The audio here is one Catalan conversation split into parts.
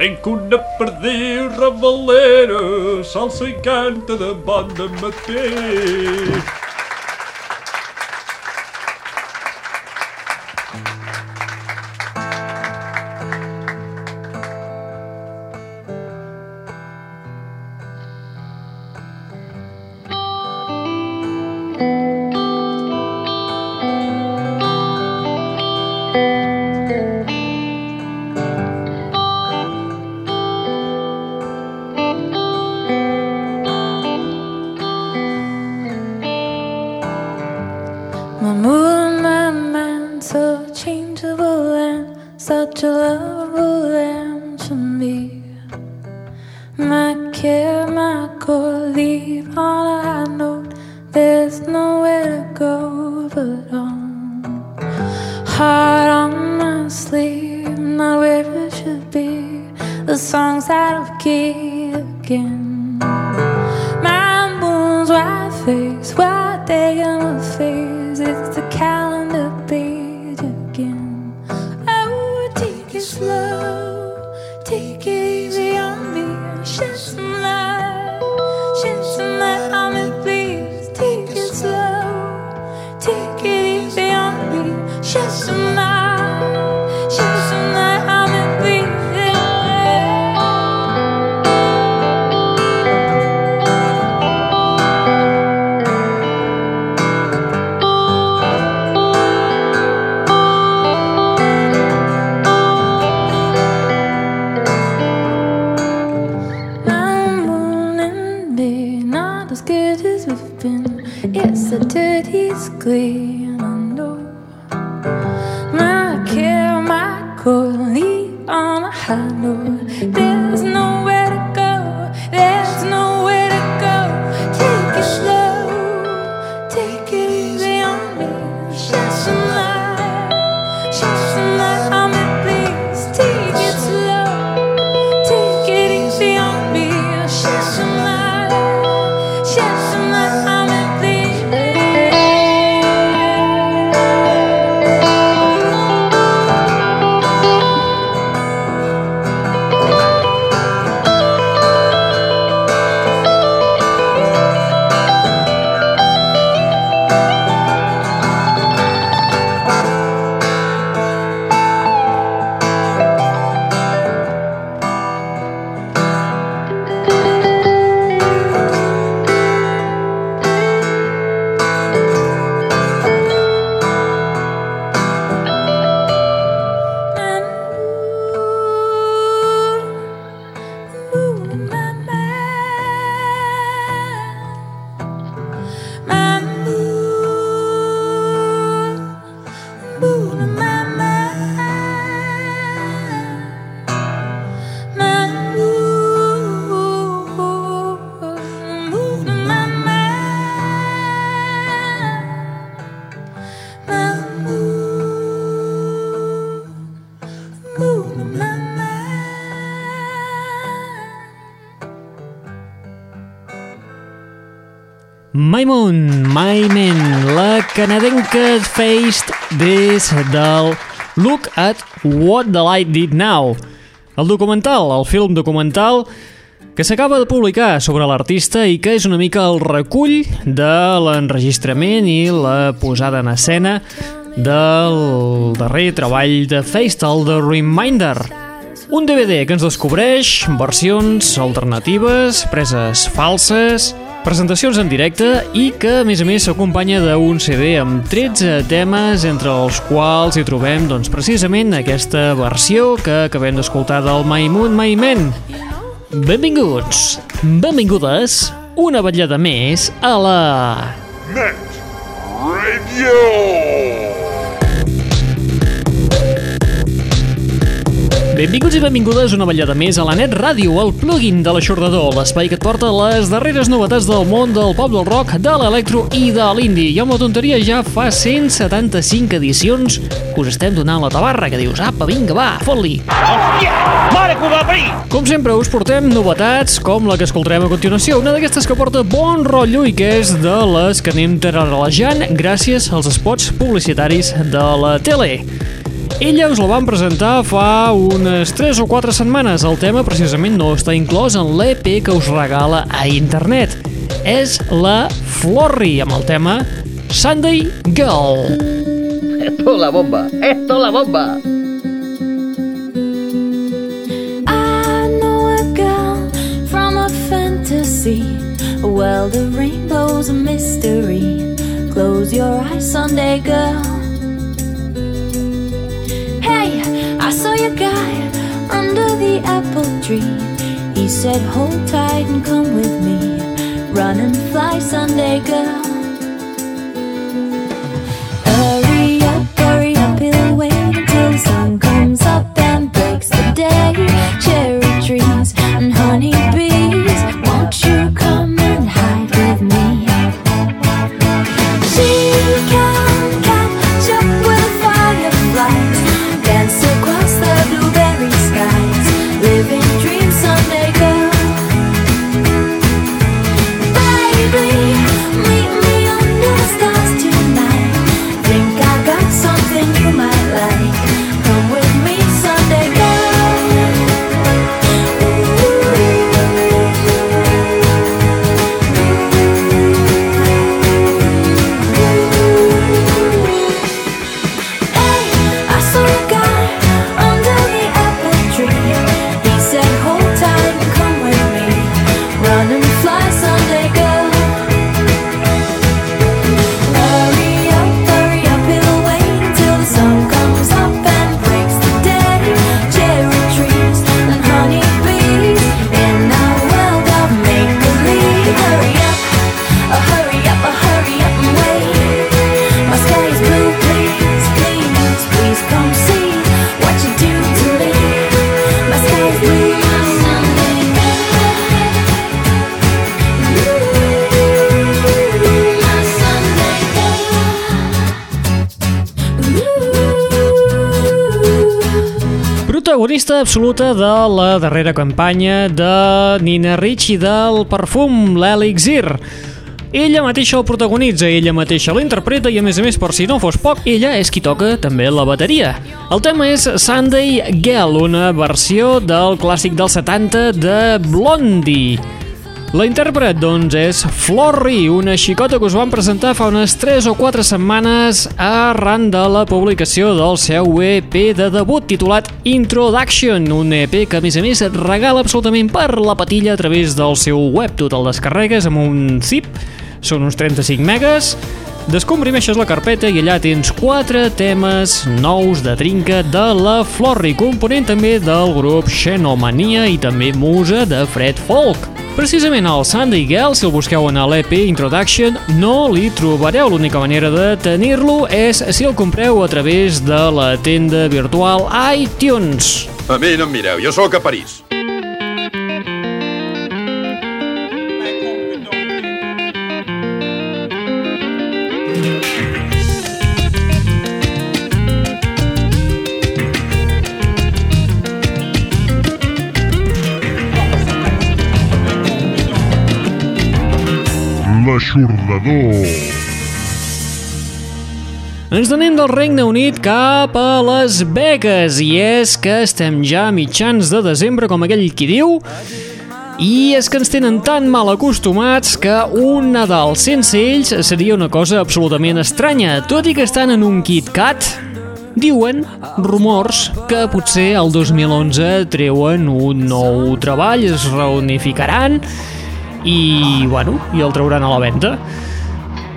Tenc una perdiu ravalera, salsa i canta de bon de matí. There's no Maimon, Maimen, la canadenca Faced des del Look at What the Light Did Now. El documental, el film documental que s'acaba de publicar sobre l'artista i que és una mica el recull de l'enregistrament i la posada en escena del darrer treball de Faced, el de Reminder. Un DVD que ens descobreix versions alternatives, preses falses, presentacions en directe i que, a més a més, s'acompanya d'un CD amb 13 temes, entre els quals hi trobem, doncs, precisament aquesta versió que acabem d'escoltar del Maimun Maimen. Benvinguts, benvingudes, una vetllada més a la... Net Radio. Benvinguts i benvingudes una vetllada més a la Net Ràdio, el plugin de l'aixordador, l'espai que et porta les darreres novetats del món del pop del rock, de l'electro i de l'indie. I amb la tonteria ja fa 175 edicions que us estem donant la tabarra, que dius, apa, vinga, va, fot-li. Com sempre, us portem novetats com la que escoltarem a continuació, una d'aquestes que porta bon rotllo i que és de les que anem terarelejant gràcies als spots publicitaris de la tele. Ella us la van presentar fa unes 3 o 4 setmanes. El tema precisament no està inclòs en l'EP que us regala a internet. És la Florri amb el tema Sunday Girl. Esto es la bomba, esto es la bomba. I know a girl from a fantasy. Well, the rainbow's a mystery. Close your eyes, Sunday girl. The apple tree. He said, Hold tight and come with me. Run and fly, Sunday girl. Protagonista absoluta de la darrera campanya de Nina Ricci del perfum, l'Elixir. Ella mateixa el protagonitza, ella mateixa l'interpreta i a més a més, per si no fos poc, ella és qui toca també la bateria. El tema és Sunday Girl, una versió del clàssic dels 70 de Blondie. La intèrpret, doncs, és Florri, una xicota que us van presentar fa unes 3 o 4 setmanes arran de la publicació del seu EP de debut titulat Introduction, un EP que, a més a més, et regala absolutament per la patilla a través del seu web. Tu te'l descarregues amb un zip, són uns 35 megas, Descomprimeixes la carpeta i allà tens 4 temes nous de trinca de la Florri, component també del grup Xenomania i també musa de Fred Folk. Precisament el Sunday Girl, si el busqueu en l'EP Introduction, no li trobareu. L'única manera de tenir-lo és si el compreu a través de la tenda virtual iTunes. A mi no em mireu, jo sóc a París. L'aixordador. Ens anem del Regne Unit cap a les Vegas i és que estem ja a mitjans de desembre, com aquell qui diu, i és que ens tenen tan mal acostumats que un Nadal sense ells seria una cosa absolutament estranya, tot i que estan en un Kit Kat, diuen, rumors, que potser el 2011 treuen un nou treball, es reunificaran i, bueno, i el trauran a la venda.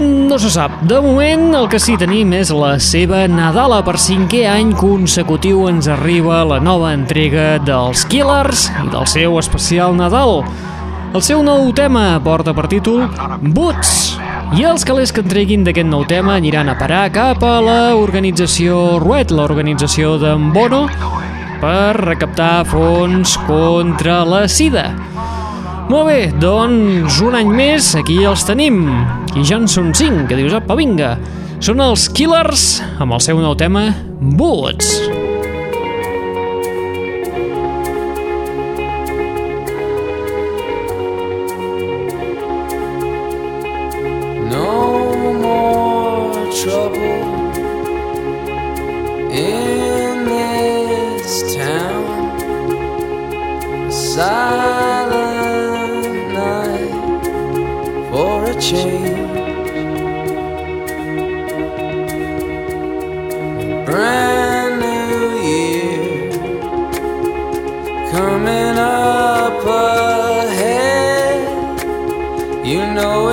No se sap. De moment, el que sí tenim és la seva Nadala. Per cinquè any consecutiu ens arriba la nova entrega dels Killers i del seu especial Nadal. El seu nou tema porta per títol Boots. I els calés que entreguin d'aquest nou tema aniran a parar cap a l'organització Ruet, l'organització d'en Bono, per recaptar fons contra la sida. Molt bé, doncs un any més aquí els tenim. I ja en són cinc, que dius, apa, vinga. Són els Killers amb el seu nou tema Boots. No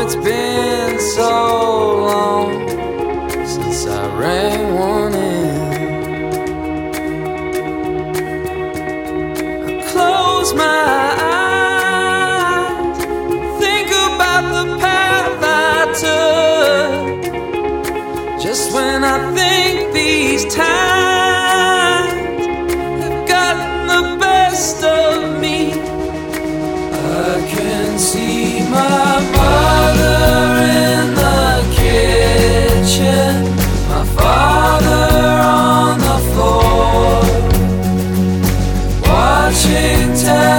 it's been so long since I ran. in time.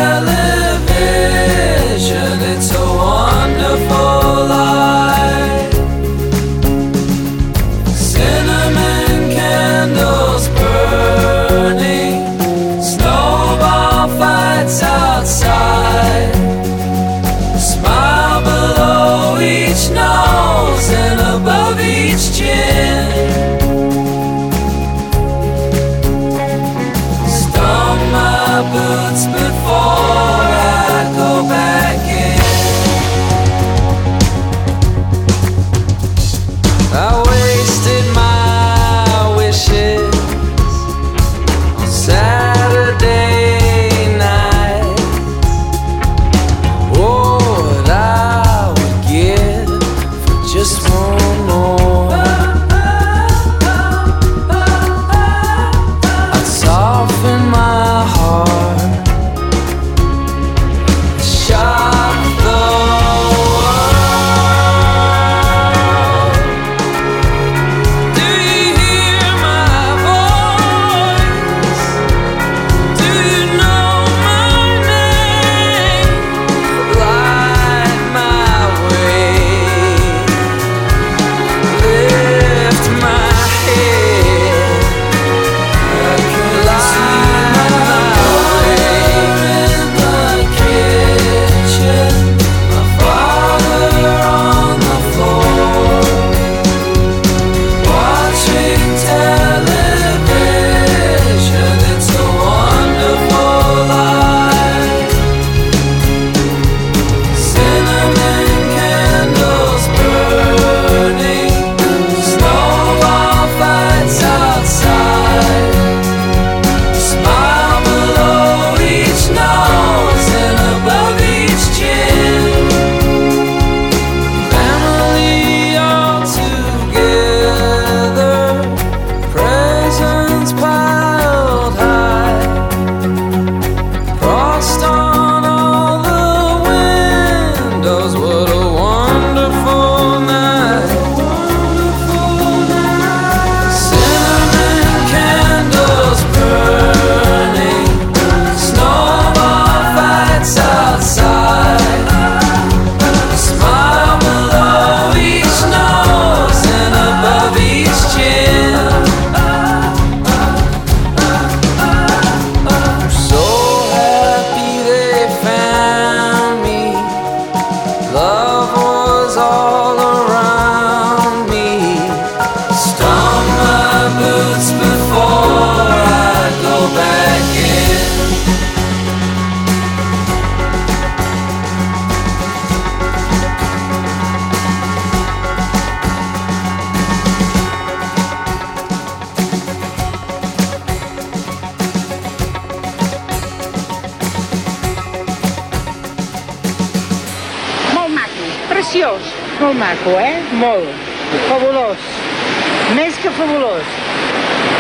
Més que fabulós.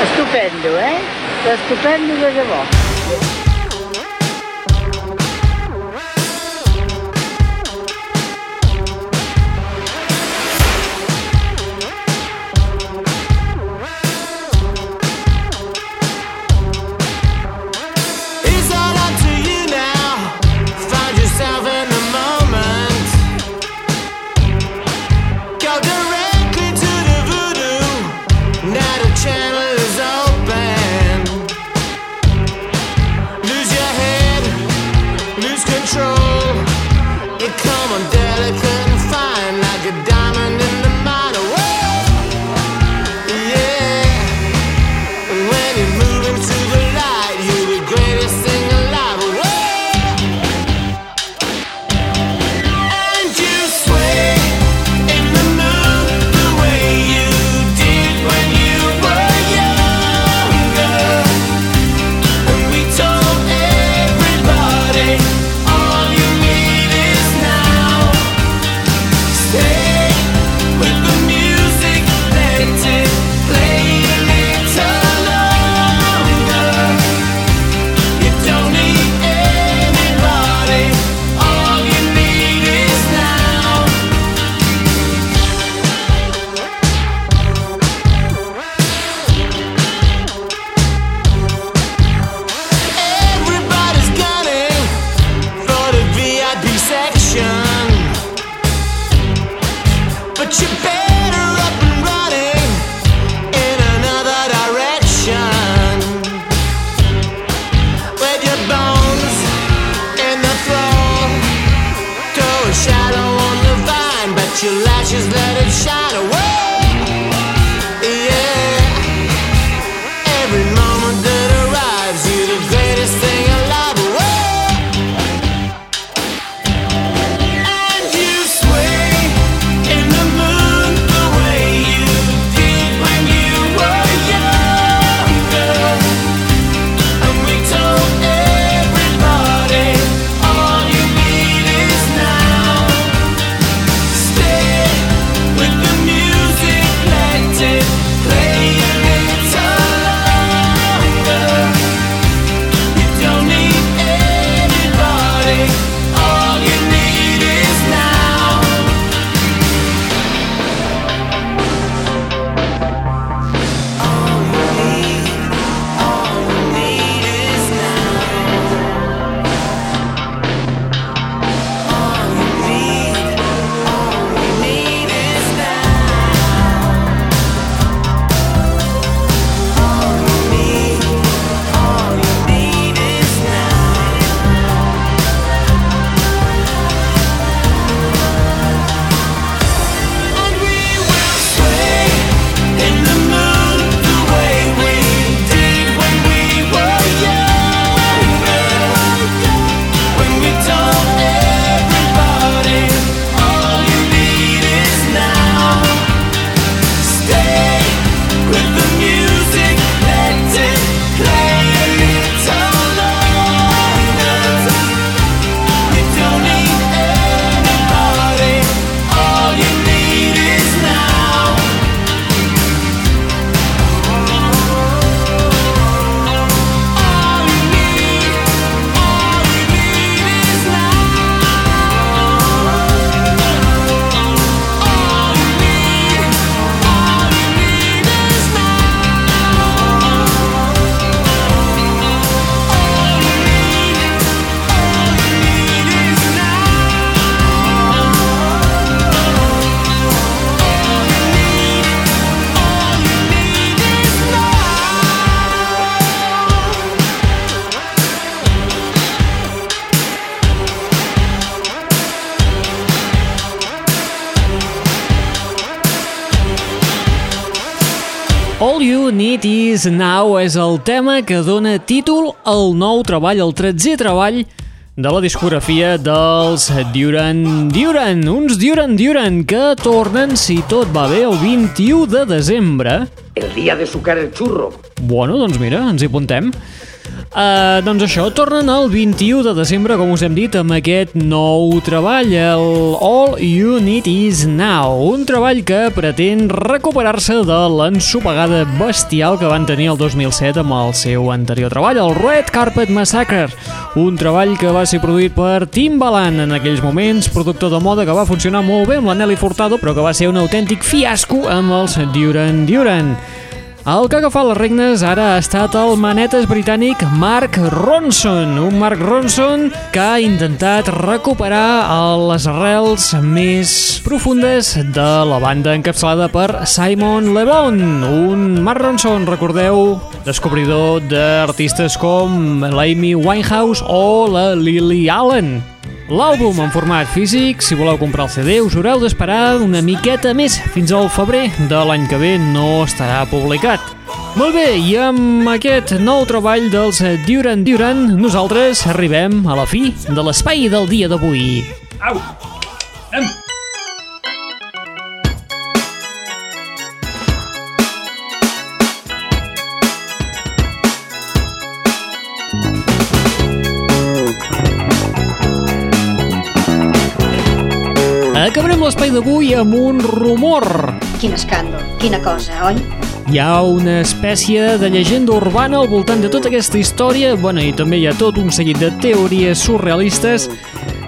Estupendo, eh? Estupendo de debò. But you Need Is Now és el tema que dona títol al nou treball, el 13è treball de la discografia dels Duran Duran, uns Duran Duran que tornen, si tot va bé, el 21 de desembre. El día de sucar el churro. Bueno, doncs mira, ens hi apuntem. Uh, doncs això, tornen el 21 de desembre, com us hem dit, amb aquest nou treball, el All You Need Is Now, un treball que pretén recuperar-se de l'ensopegada bestial que van tenir el 2007 amb el seu anterior treball, el Red Carpet Massacre, un treball que va ser produït per Timbaland en aquells moments, productor de moda que va funcionar molt bé amb la Nelly Furtado, però que va ser un autèntic fiasco amb els Duran Duran. El que ha agafat les regnes ara ha estat el manetes britànic Mark Ronson, un Mark Ronson que ha intentat recuperar les arrels més profundes de la banda encapçalada per Simon Le Bon, un Mark Ronson, recordeu, descobridor d'artistes com l'Amy Winehouse o la Lily Allen. L'àlbum en format físic. Si voleu comprar el CD us haureu d'esperar una miqueta més. Fins al febrer de l'any que ve no estarà publicat. Molt bé, i amb aquest nou treball dels Duran Duran, nosaltres arribem a la fi de l'espai del dia d'avui. Au! Anem! L'espai d'avui amb un rumor. Quin escàndol, quina cosa, oi? Hi ha una espècie de llegenda urbana al voltant de tota aquesta història, bueno, i també hi ha tot un seguit de teories surrealistes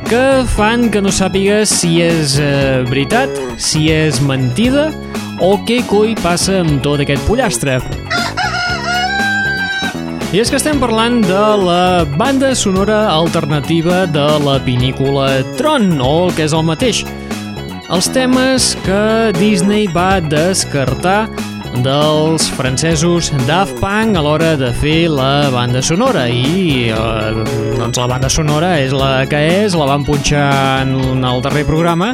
que fan que no sàpigues si és eh, veritat, si és mentida o què coi passa amb tot aquest pollastre. I és que estem parlant de la banda sonora alternativa de la pinícula Tron, o el que és el mateix. Els temes que Disney va descartar dels francesos Daft Punk a l'hora de fer la banda sonora i eh, doncs la banda sonora és la que és, la van punxar en el darrer programa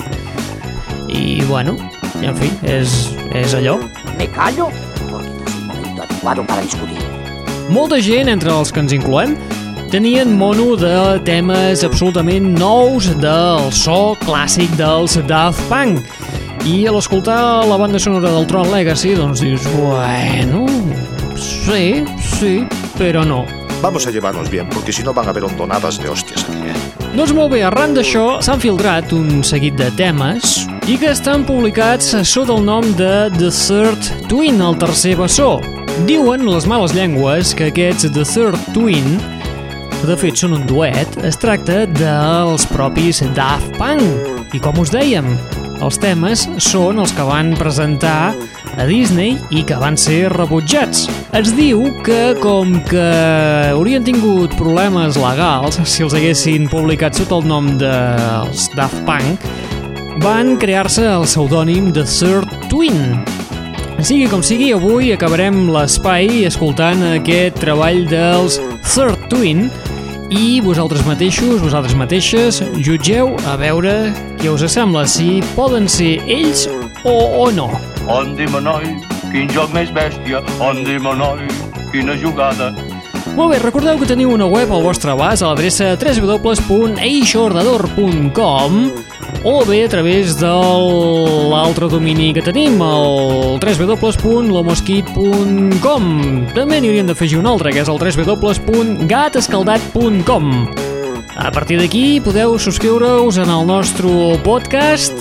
i bueno, en fi, és, és allò. Me callo, porque no es un momento adecuado para discutir. Molta gent, entre els que ens incloem, tenien mono de temes absolutament nous del so clàssic dels Daft Punk. I a l'escoltar la banda sonora del Tron Legacy, doncs dius, bueno, sí, sí, però no. Vamos a llevarnos bien, porque si no van a haber hondonadas de hostias aquí, ¿eh? Doncs molt bé, arran d'això s'han filtrat un seguit de temes i que estan publicats sota el nom de The Third Twin, el tercer bessó. Diuen les males llengües que aquests The Third Twin, de fet són un duet, es tracta dels propis Daft Punk. I com us dèiem, els temes són els que van presentar a Disney i que van ser rebutjats. Es diu que com que haurien tingut problemes legals si els haguessin publicat sota el nom dels Daft Punk, van crear-se el pseudònim de Third Twin. Sigui com sigui, avui acabarem l'espai escoltant aquest treball dels Third Twin i vosaltres mateixos, vosaltres mateixes, jutgeu a veure què us sembla, si poden ser ells o, o no. Ondi Manoi, quin joc més bèstia, Ondi Manoi, quina jugada. Molt bé, recordeu que teniu una web al vostre abast a l'adreça www.eixordador.com o bé a través de l'altre domini que tenim, el www.lomosquit.com. També n'hi hauríem d'afegir un altre, que és el www.gatescaldat.com. A partir d'aquí podeu subscriure-us en el nostre podcast,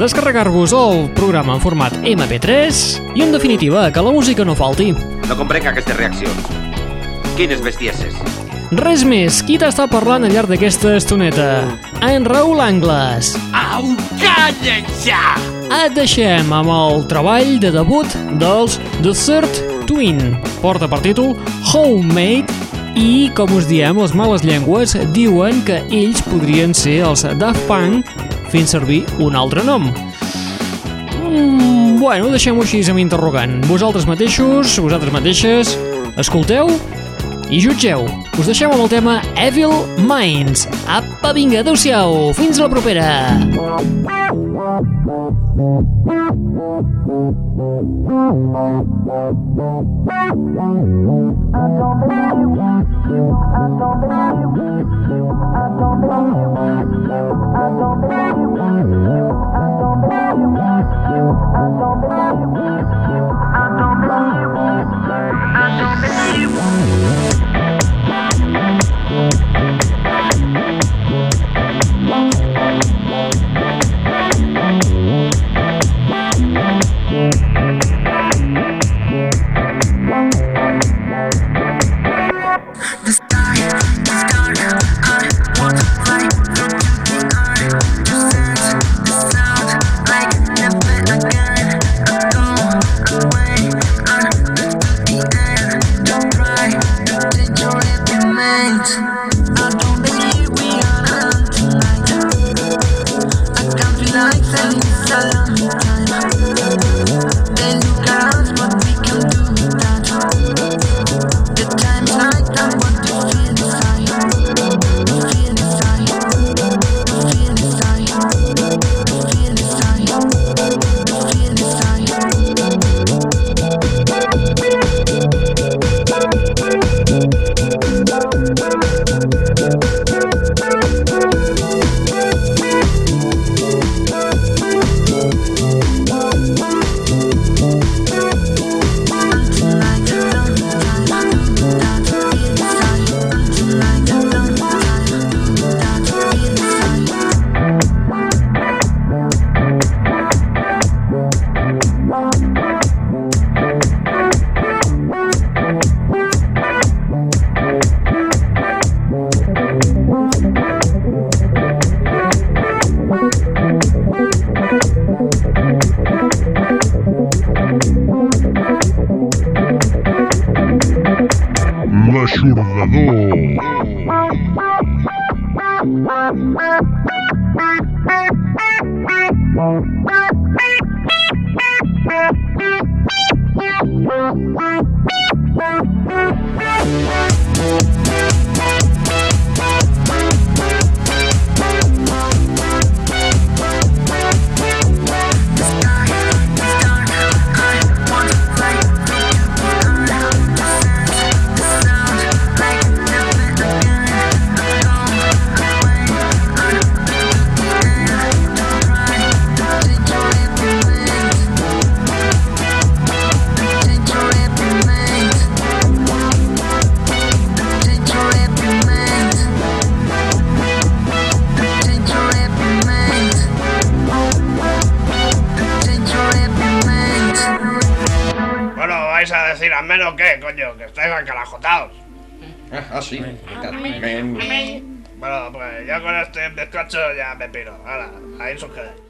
descarregar-vos el programa en format MP3 i, en definitiva, que la música no falti. No comprenc aquestes reaccions. Quines bestieses. Res més, qui t'està parlant al llarg d'aquesta estoneta? En Raül Angles. Au, calla ja! Et deixem amb el treball de debut dels The Third Twin. Porta per títol Homemade i, com us diem, les males llengües diuen que ells podrien ser els Daft Punk fent servir un altre nom. Mm, bueno, deixem-ho així amb interrogant. Vosaltres mateixos, vosaltres mateixes, escolteu i jutgeu. Us deixem amb el tema Evil Minds. Apa, vinga, adeu-siau. Fins la propera. The start, the start, macho, ya me piro. Ahora, ahí os.